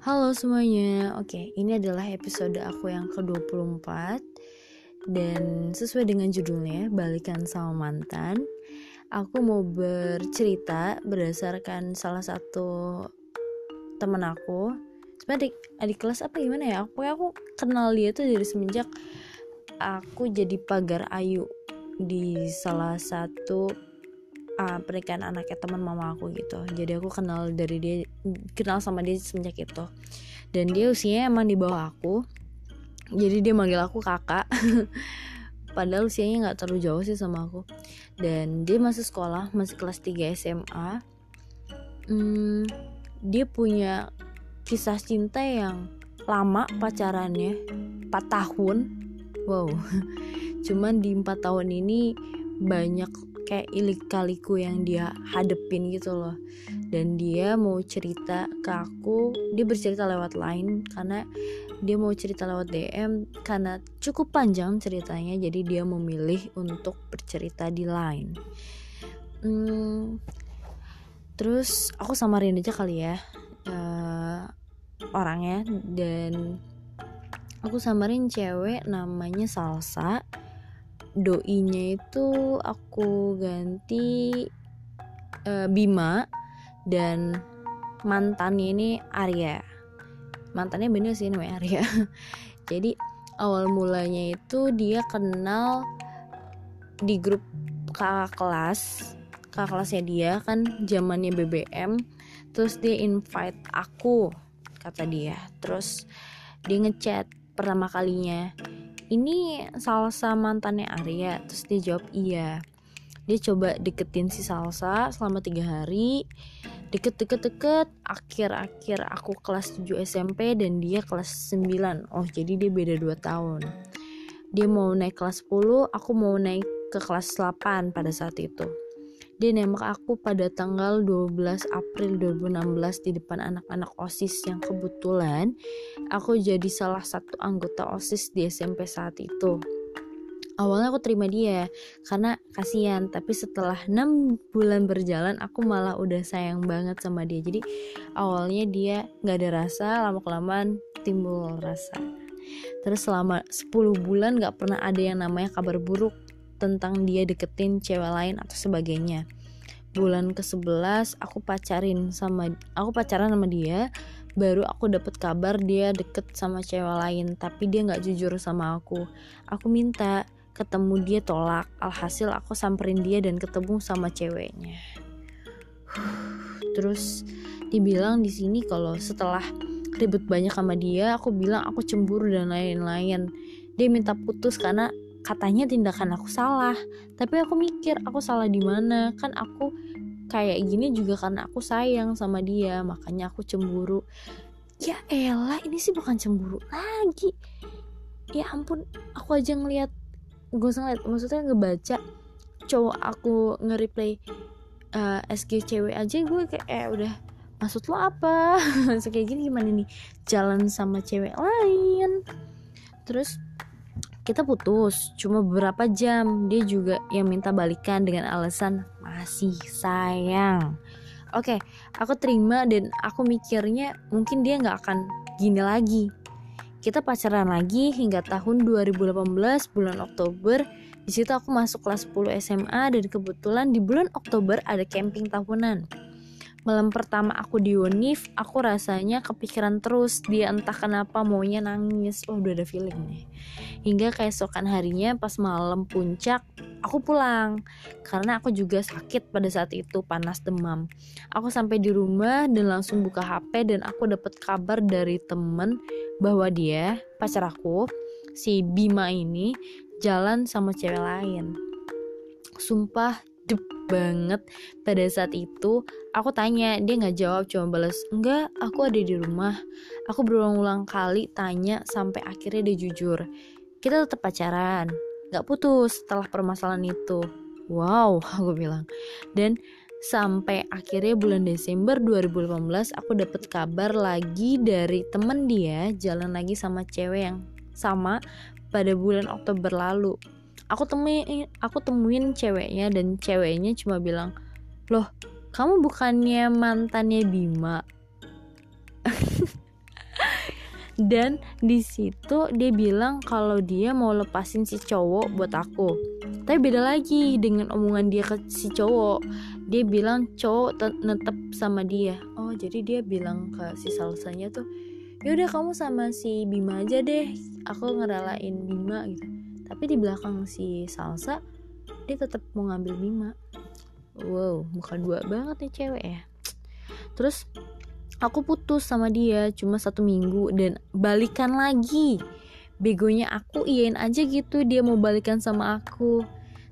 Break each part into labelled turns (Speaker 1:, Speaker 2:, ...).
Speaker 1: Halo semuanya, oke ini adalah episode aku yang ke-24 Dan sesuai dengan judulnya, Balikan sama Mantan Aku mau bercerita berdasarkan salah satu temen aku. Sebenernya adik, adik kelas apa gimana ya, aku, aku kenal dia tuh dari semenjak Aku jadi pagar ayu di salah satu uh, pernikahan anaknya teman mama aku gitu. Jadi aku kenal dari dia kenal sama dia semenjak itu. Dan dia usianya emang di bawah aku. Jadi dia manggil aku kakak. Padahal usianya nggak terlalu jauh sih sama aku. Dan dia masih sekolah masih kelas 3 SMA hmm, dia punya kisah cinta yang lama pacarannya 4 tahun. Wow. Cuman di 4 tahun ini banyak kayak ilik-kaliku yang dia hadepin gitu loh. Dan dia mau cerita ke aku dia bercerita lewat line karena dia mau cerita lewat DM karena cukup panjang ceritanya jadi dia memilih untuk bercerita di line. Hmm, terus aku samarin aja kali ya uh, orangnya. Dan aku samarin cewek namanya Salsa doinya itu aku ganti uh, Bima dan mantannya ini Arya. Mantannya bener sih namanya Arya. Jadi awal mulanya itu dia kenal di grup kakak kelas kakak kelasnya dia kan zamannya BBM terus dia invite aku kata dia. Terus dia ngechat pertama kalinya ini salsa mantannya Arya terus dia jawab iya. Dia coba deketin si salsa selama tiga hari. Deket deket deket akhir akhir aku kelas 7 SMP dan dia kelas 9 oh jadi dia beda 2 tahun. Dia mau naik kelas 10 aku mau naik ke kelas 8 pada saat itu dia nembak aku pada tanggal 12 April 2016 di depan anak-anak OSIS yang kebetulan aku jadi salah satu anggota OSIS di SMP saat itu. Awalnya aku terima dia karena kasihan, tapi setelah 6 bulan berjalan aku malah udah sayang banget sama dia. Jadi awalnya dia nggak ada rasa, lama kelamaan timbul rasa. Terus selama 10 bulan gak pernah ada yang namanya kabar buruk tentang dia deketin cewek lain atau sebagainya. Bulan ke-11 aku pacarin sama aku pacaran sama dia baru aku dapet kabar dia deket sama cewek lain tapi dia nggak jujur sama aku. Aku minta ketemu dia tolak alhasil aku samperin dia dan ketemu sama ceweknya. Terus dibilang di sini kalau setelah ribet banyak sama dia aku bilang aku cemburu dan lain-lain. Dia minta putus karena katanya tindakan aku salah. Tapi aku mikir aku salah di mana? Kan aku kayak gini juga karena aku sayang sama dia makanya aku cemburu. Ya elah ini sih bukan cemburu lagi. Ya ampun aku aja ngeliat gue ngeliat maksudnya ngebaca. Cowok aku nge-replay uh, eh, SG cewek aja gue kayak eh, udah maksud lo apa? Maksud kayak gini gimana nih? Jalan sama cewek lain. Terus kita putus cuma beberapa jam. Dia juga yang minta balikan dengan alasan masih sayang. Oke aku terima dan aku mikirnya mungkin dia nggak akan gini lagi. Kita pacaran lagi hingga tahun 2018 bulan Oktober. Di situ aku masuk kelas 10 SMA dan kebetulan di bulan Oktober ada camping tahunan malam pertama aku di Unif aku rasanya kepikiran terus dia entah kenapa maunya nangis. Oh udah ada feeling nih. Hingga keesokan harinya pas malam puncak aku pulang. Karena aku juga sakit pada saat itu panas demam. Aku sampai di rumah dan langsung buka HP dan aku dapat kabar dari temen bahwa dia pacar aku si Bima ini jalan sama cewek lain. Sumpah dep banget. Pada saat itu aku tanya dia nggak jawab cuma balas enggak aku ada di rumah. Aku berulang-ulang kali tanya sampai akhirnya dia jujur kita tetap pacaran nggak putus setelah permasalahan itu. Wow aku bilang. Dan sampai akhirnya bulan Desember 2018 aku dapat kabar lagi dari temen dia jalan lagi sama cewek yang sama pada bulan Oktober lalu aku temuin aku temuin ceweknya dan ceweknya cuma bilang loh kamu bukannya mantannya Bima? Dan di situ dia bilang kalau dia mau lepasin si cowok buat aku. Tapi beda lagi dengan omongan dia ke si cowok. Dia bilang cowok tetap sama dia. Oh jadi dia bilang ke si salsanya tuh yaudah kamu sama si Bima aja deh. Aku ngerelain Bima gitu tapi di belakang si salsa dia tetap mau ngambil Bima wow muka dua banget nih cewek ya. Terus aku putus sama dia cuma satu minggu dan balikan lagi. Begonya aku iyain aja gitu dia mau balikan sama aku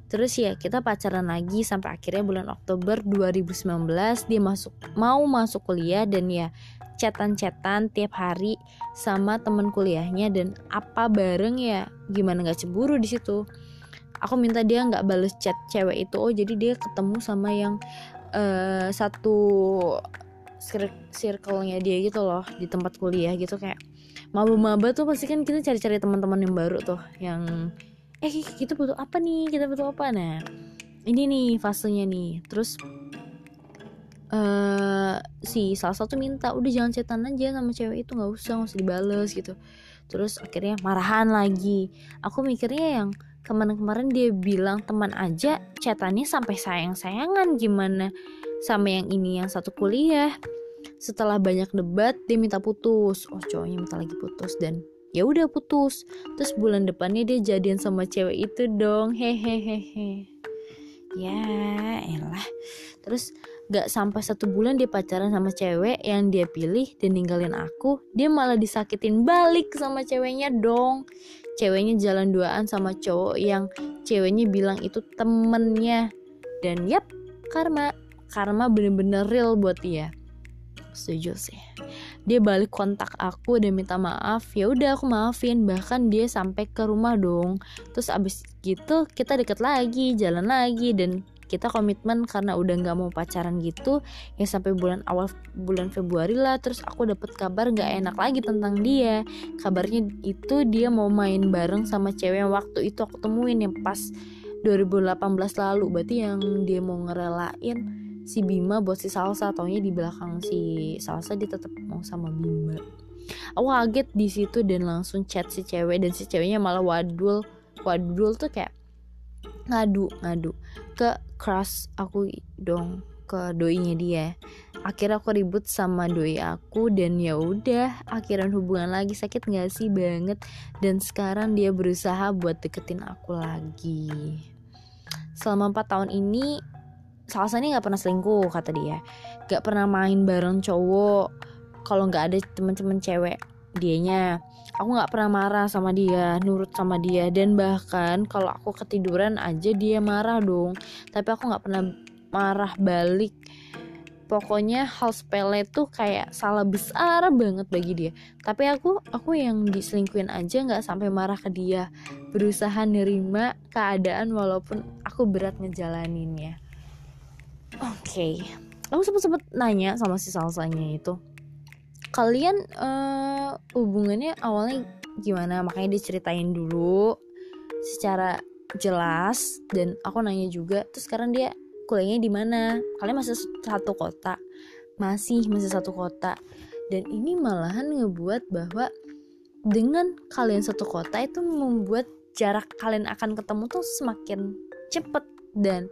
Speaker 1: terus ya kita pacaran lagi sampai akhirnya bulan Oktober 2019 dia masuk mau masuk kuliah dan ya chatan-chatan tiap hari sama temen kuliahnya dan apa bareng ya gimana nggak cemburu di situ. Aku minta dia nggak bales chat cewek itu oh jadi dia ketemu sama yang uh, satu circle-nya dia gitu loh di tempat kuliah gitu kayak maba-maba tuh pasti kan kita cari-cari teman-teman yang baru tuh yang eh kita butuh apa nih? Kita butuh apa? Nah ini nih fasenya nih. Terus uh, si salah satu minta udah jangan cetan aja sama cewek itu nggak usah nggak usah dibales gitu. Terus akhirnya marahan lagi. Aku mikirnya yang kemarin-kemarin dia bilang teman aja chatannya sampai sayang-sayangan gimana sama yang ini yang satu kuliah? Setelah banyak debat dia minta putus. Oh cowoknya minta lagi putus dan ya udah putus. Terus bulan depannya dia jadian sama cewek itu dong. Hehehehe ya elah. Terus gak sampai satu bulan dia pacaran sama cewek yang dia pilih dan ninggalin aku dia malah disakitin balik sama ceweknya dong. Ceweknya jalan duaan sama cowok yang ceweknya bilang itu temennya. Dan yap karma. Karma bener-bener real buat dia. Setuju sih dia balik kontak aku dan minta maaf ya udah aku maafin bahkan dia sampai ke rumah dong. Terus abis gitu kita deket lagi jalan lagi dan kita komitmen karena udah nggak mau pacaran gitu ya sampai bulan awal bulan Februari lah terus aku dapet kabar nggak enak lagi tentang dia. Kabarnya itu dia mau main bareng sama cewek yang waktu itu aku temuin yang pas 2018 lalu berarti yang dia mau ngerelain si Bima buat si Salsa taunya di belakang si Salsa dia tetap mau sama Bima. Aku kaget di situ dan langsung chat si cewek dan si ceweknya malah wadul wadul tuh kayak ngadu ngadu ke crush aku dong ke doinya dia. Akhirnya aku ribut sama doi aku dan ya udah akhiran hubungan lagi sakit nggak sih banget? Dan sekarang dia berusaha buat deketin aku lagi. Selama 4 tahun ini salah satunya nggak pernah selingkuh kata dia. Nggak pernah main bareng cowok. Kalau nggak ada temen-temen cewek dianya aku nggak pernah marah sama dia nurut sama dia. Dan bahkan kalau aku ketiduran aja dia marah dong. Tapi aku nggak pernah marah balik. Pokoknya hal sepele tuh kayak salah besar banget bagi dia. Tapi aku aku yang diselingkuin aja nggak sampai marah ke dia. Berusaha nerima keadaan walaupun aku berat ngejalaninnya oke. Okay. aku sempet sempet nanya sama si salsanya itu. Kalian uh, hubungannya awalnya gimana? Makanya diceritain dulu secara jelas. Dan aku nanya juga terus sekarang dia kuliahnya di mana? Kalian masih satu kota? Masih masih satu kota. Dan ini malahan ngebuat bahwa dengan kalian satu kota itu membuat jarak kalian akan ketemu tuh semakin cepet dan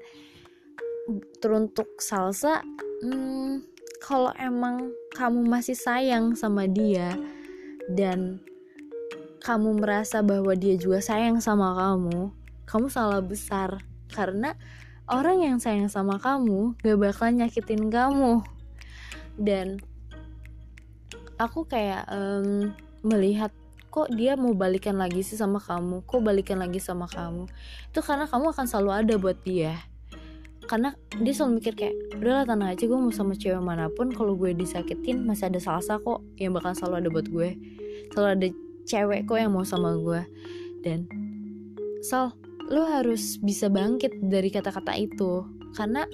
Speaker 1: teruntuk salsa hmm, kalau emang kamu masih sayang sama dia dan kamu merasa bahwa dia juga sayang sama kamu, kamu salah besar karena orang yang sayang sama kamu gak bakal nyakitin kamu. Dan aku kayak um, melihat kok dia mau balikan lagi sih sama kamu, kok balikan lagi sama kamu. Itu karena kamu akan selalu ada buat dia karena dia selalu mikir kayak udahlah tanah aja gue mau sama cewek mana pun kalau gue disakitin masih ada salsa kok yang bakal selalu ada buat gue. Selalu ada cewek kok yang mau sama gue dan Sal lo harus bisa bangkit dari kata-kata itu. Karena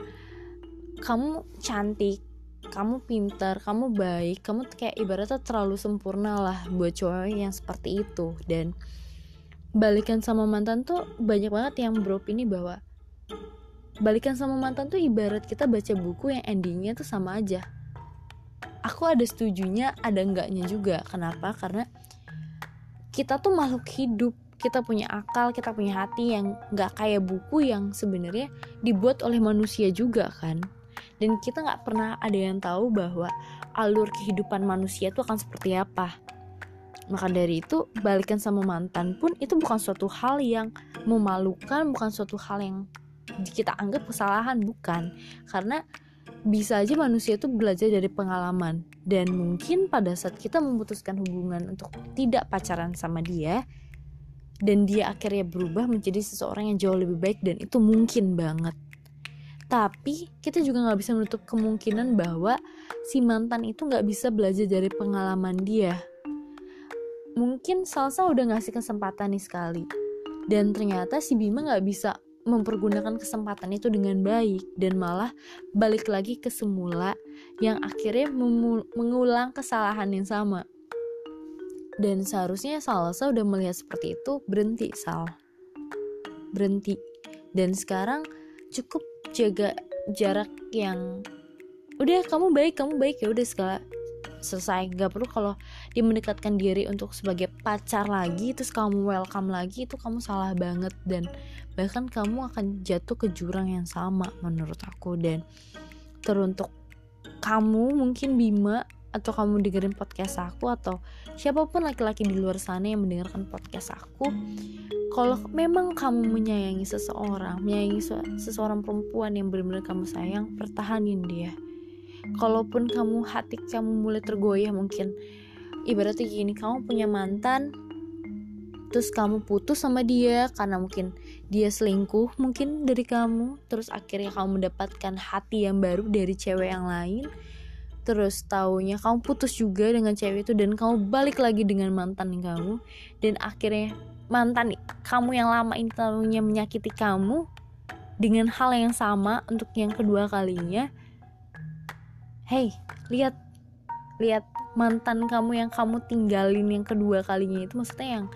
Speaker 1: kamu cantik kamu pintar kamu baik kamu kayak ibaratnya terlalu sempurna lah buat cowok yang seperti itu. Dan balikan sama mantan tuh banyak banget yang beropini bahwa balikan sama mantan tuh ibarat kita baca buku yang endingnya tuh sama aja aku ada setujunya ada enggaknya juga kenapa karena kita tuh makhluk hidup kita punya akal, kita punya hati yang nggak kayak buku yang sebenarnya dibuat oleh manusia juga kan. Dan kita nggak pernah ada yang tahu bahwa alur kehidupan manusia itu akan seperti apa. Maka dari itu, balikan sama mantan pun itu bukan suatu hal yang memalukan, bukan suatu hal yang kita anggap kesalahan, bukan. Karena bisa aja manusia itu belajar dari pengalaman. Dan mungkin pada saat kita memutuskan hubungan untuk tidak pacaran sama dia dan dia akhirnya berubah menjadi seseorang yang jauh lebih baik dan itu mungkin banget. Tapi kita juga nggak bisa menutup kemungkinan bahwa si mantan itu nggak bisa belajar dari pengalaman dia. Mungkin Salsa udah ngasih kesempatan nih sekali dan ternyata si Bima nggak bisa mempergunakan kesempatan itu dengan baik dan malah balik lagi ke semula yang akhirnya mengulang kesalahan yang sama. Dan seharusnya Salsa udah melihat seperti itu berhenti Sal. Berhenti. Dan sekarang cukup jaga jarak yang udah kamu baik kamu baik ya udah segala selesai. Gak perlu kalau dia mendekatkan diri untuk sebagai pacar lagi terus kamu welcome lagi itu kamu salah banget. Dan bahkan kamu akan jatuh ke jurang yang sama menurut aku. Dan teruntuk kamu mungkin Bima atau kamu dengerin podcast aku atau siapa pun laki-laki di luar sana yang mendengarkan podcast aku kalau memang kamu menyayangi seseorang menyayangi seseorang perempuan yang benar-benar kamu sayang pertahanin dia kalaupun kamu hati kamu mulai tergoyah mungkin. Ibaratnya gini kamu punya mantan terus kamu putus sama dia karena mungkin dia selingkuh mungkin dari kamu terus akhirnya kamu mendapatkan hati yang baru dari cewek yang lain terus taunya kamu putus juga dengan cewek itu dan kamu balik lagi dengan mantan kamu dan akhirnya mantan kamu yang lama ini taunya menyakiti kamu dengan hal yang sama untuk yang kedua kalinya hey lihat. Lihat mantan kamu yang kamu tinggalin yang kedua kalinya itu maksudnya yang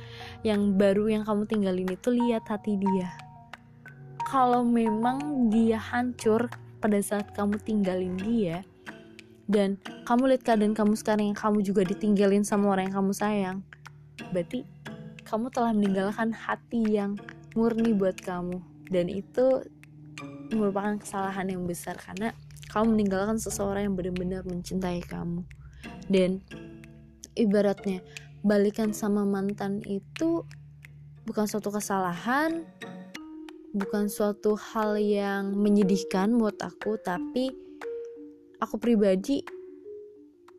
Speaker 1: yang baru yang kamu tinggalin itu lihat hati dia. Kalau memang dia hancur pada saat kamu tinggalin dia dan kamu lihat keadaan kamu sekarang yang kamu juga ditinggalin sama orang yang kamu sayang berarti kamu telah meninggalkan hati yang murni buat kamu. Dan itu merupakan kesalahan yang besar karena kamu meninggalkan seseorang yang benar-benar mencintai kamu. Dan ibaratnya balikan sama mantan itu bukan suatu kesalahan bukan suatu hal yang menyedihkan buat aku tapi aku pribadi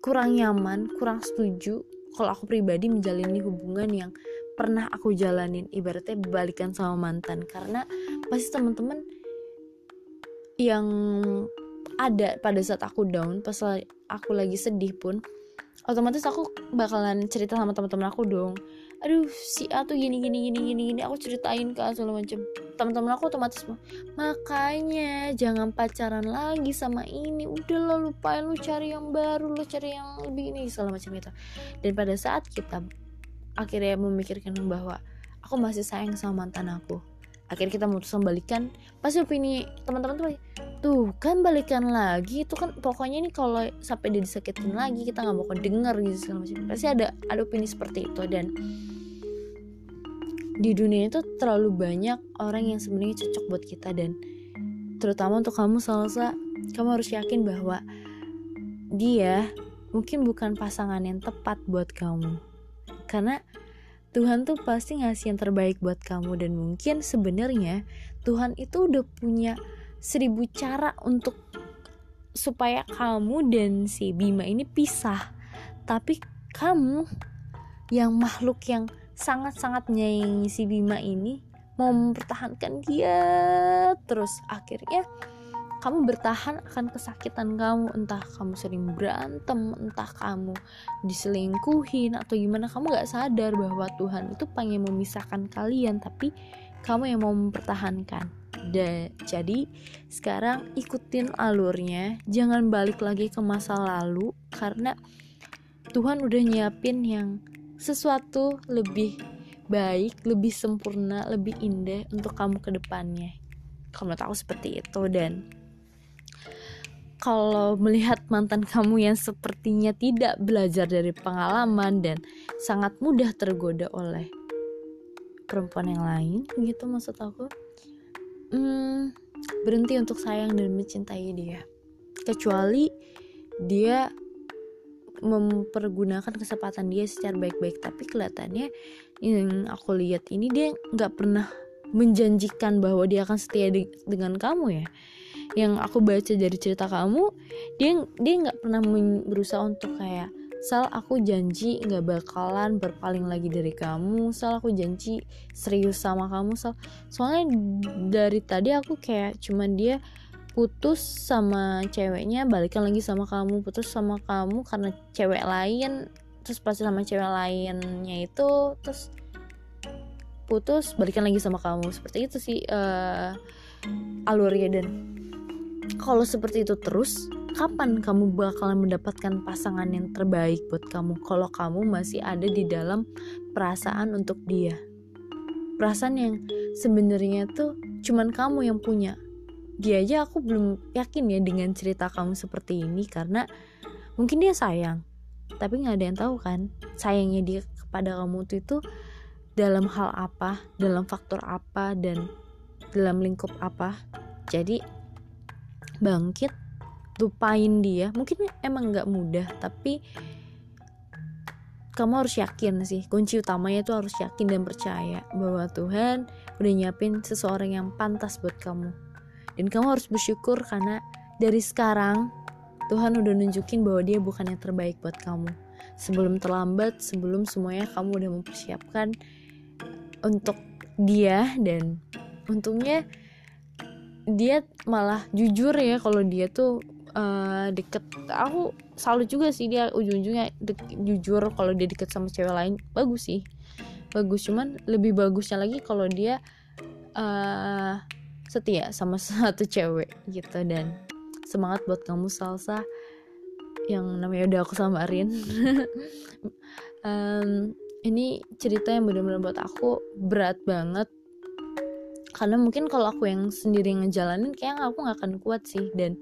Speaker 1: kurang nyaman, kurang setuju kalau aku pribadi menjalani hubungan yang pernah aku jalanin. Ibaratnya balikan sama mantan karena pasti teman-teman yang ada pada saat aku down pas aku lagi sedih pun otomatis aku bakalan cerita sama teman-teman aku dong. Aduh si A tuh gini gini gini gini gini aku ceritain ke segala macem. Teman-teman aku otomatis makanya jangan pacaran lagi sama ini udah lo lupain lu cari yang baru lu cari yang lebih ini segala macam itu dan pada saat kita akhirnya memikirkan bahwa aku masih sayang sama mantan aku akhirnya kita memutuskan balikan. Pasti opini teman-teman tuh tuh kan balikan lagi itu kan pokoknya ini kalau sampai dia disakitin lagi kita nggak bakal denger gitu segala macam. Pasti ada ada opini seperti itu dan di dunia itu terlalu banyak orang yang sebenarnya cocok buat kita dan terutama untuk kamu salsa kamu harus yakin bahwa dia mungkin bukan pasangan yang tepat buat kamu. Karena Tuhan tuh pasti ngasih yang terbaik buat kamu dan mungkin sebenarnya Tuhan itu udah punya seribu cara untuk supaya kamu dan si Bima ini pisah. Tapi kamu yang makhluk yang sangat-sangat menyayangi si Bima ini mau mempertahankan dia. Terus akhirnya kamu bertahan akan kesakitan kamu. Entah kamu sering berantem entah kamu diselingkuhin atau gimana. Kamu gak sadar bahwa Tuhan itu pengen memisahkan kalian. Tapi kamu yang mau mempertahankan da, jadi sekarang ikutin alurnya jangan balik lagi ke masa lalu karena Tuhan udah nyiapin yang sesuatu lebih baik, lebih sempurna, lebih indah untuk kamu ke depannya. Kalau tahu seperti itu dan kalau melihat mantan kamu yang sepertinya tidak belajar dari pengalaman dan sangat mudah tergoda oleh perempuan yang lain gitu maksud aku. Hmm, berhenti untuk sayang dan mencintai dia. Kecuali dia mempergunakan kesempatan dia secara baik-baik. Tapi kelihatannya yang aku lihat ini dia nggak pernah menjanjikan bahwa dia akan setia de dengan kamu ya. Yang aku baca dari cerita kamu dia dia nggak pernah berusaha untuk kayak Sal aku janji nggak bakalan berpaling lagi dari kamu. Sal aku janji serius sama kamu Sal. Soalnya dari tadi aku kayak cuman dia putus sama ceweknya balikan lagi sama kamu. Putus sama kamu karena cewek lain terus pasti sama cewek lainnya itu terus putus balikan lagi sama kamu. Seperti itu sih uh, alurnya. Dan kalau seperti itu terus kapan kamu bakalan mendapatkan pasangan yang terbaik buat kamu? Kalau kamu masih ada di dalam perasaan untuk dia. Perasaan yang sebenarnya tuh cuman kamu yang punya. Dia aja aku belum yakin ya dengan cerita kamu seperti ini karena mungkin dia sayang. Tapi nggak ada yang tahu kan sayangnya dia kepada kamu tuh itu dalam hal apa dalam faktor apa dan dalam lingkup apa. Jadi bangkit lupain dia mungkin emang nggak mudah tapi kamu harus yakin sih. Kunci utamanya itu harus yakin dan percaya bahwa Tuhan udah nyiapin seseorang yang pantas buat kamu. Dan kamu harus bersyukur karena dari sekarang Tuhan udah nunjukin bahwa dia bukan yang terbaik buat kamu. Sebelum terlambat sebelum semuanya kamu udah mempersiapkan untuk dia dan untungnya dia malah jujur ya kalau dia tuh uh, deket. Aku selalu juga sih dia ujung-ujungnya jujur kalau dia deket sama cewek lain bagus sih. Bagus cuman lebih bagusnya lagi kalau dia uh, setia sama satu cewek gitu dan semangat buat kamu salsa yang namanya udah aku samarin. Um, ini cerita yang benar-benar buat aku berat banget. Karena mungkin kalau aku yang sendiri ngejalanin kayak aku nggak akan kuat sih. Dan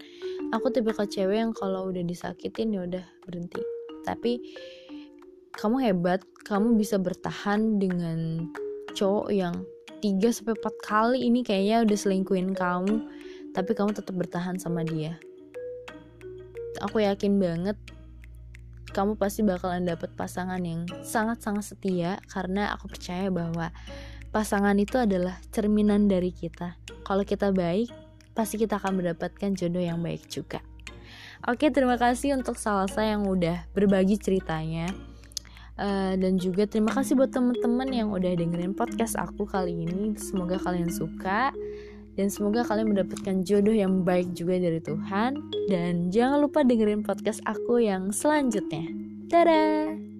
Speaker 1: aku tipe ke cewek yang kalau udah disakitin ya udah berhenti tapi kamu hebat kamu bisa bertahan dengan cowok yang 3 sampai 4 kali ini kayaknya udah selingkuhin kamu, tapi kamu tetap bertahan sama dia. Aku yakin banget kamu pasti bakalan dapet pasangan yang sangat-sangat setia karena aku percaya bahwa pasangan itu adalah cerminan dari kita. Kalau kita baik, pasti kita akan mendapatkan jodoh yang baik juga. Oke, terima kasih untuk Salsa yang udah berbagi ceritanya. Uh, dan juga terima kasih buat teman-teman yang udah dengerin podcast aku kali ini. Semoga kalian suka dan semoga kalian mendapatkan jodoh yang baik juga dari Tuhan. Dan jangan lupa dengerin podcast aku yang selanjutnya. Dadah!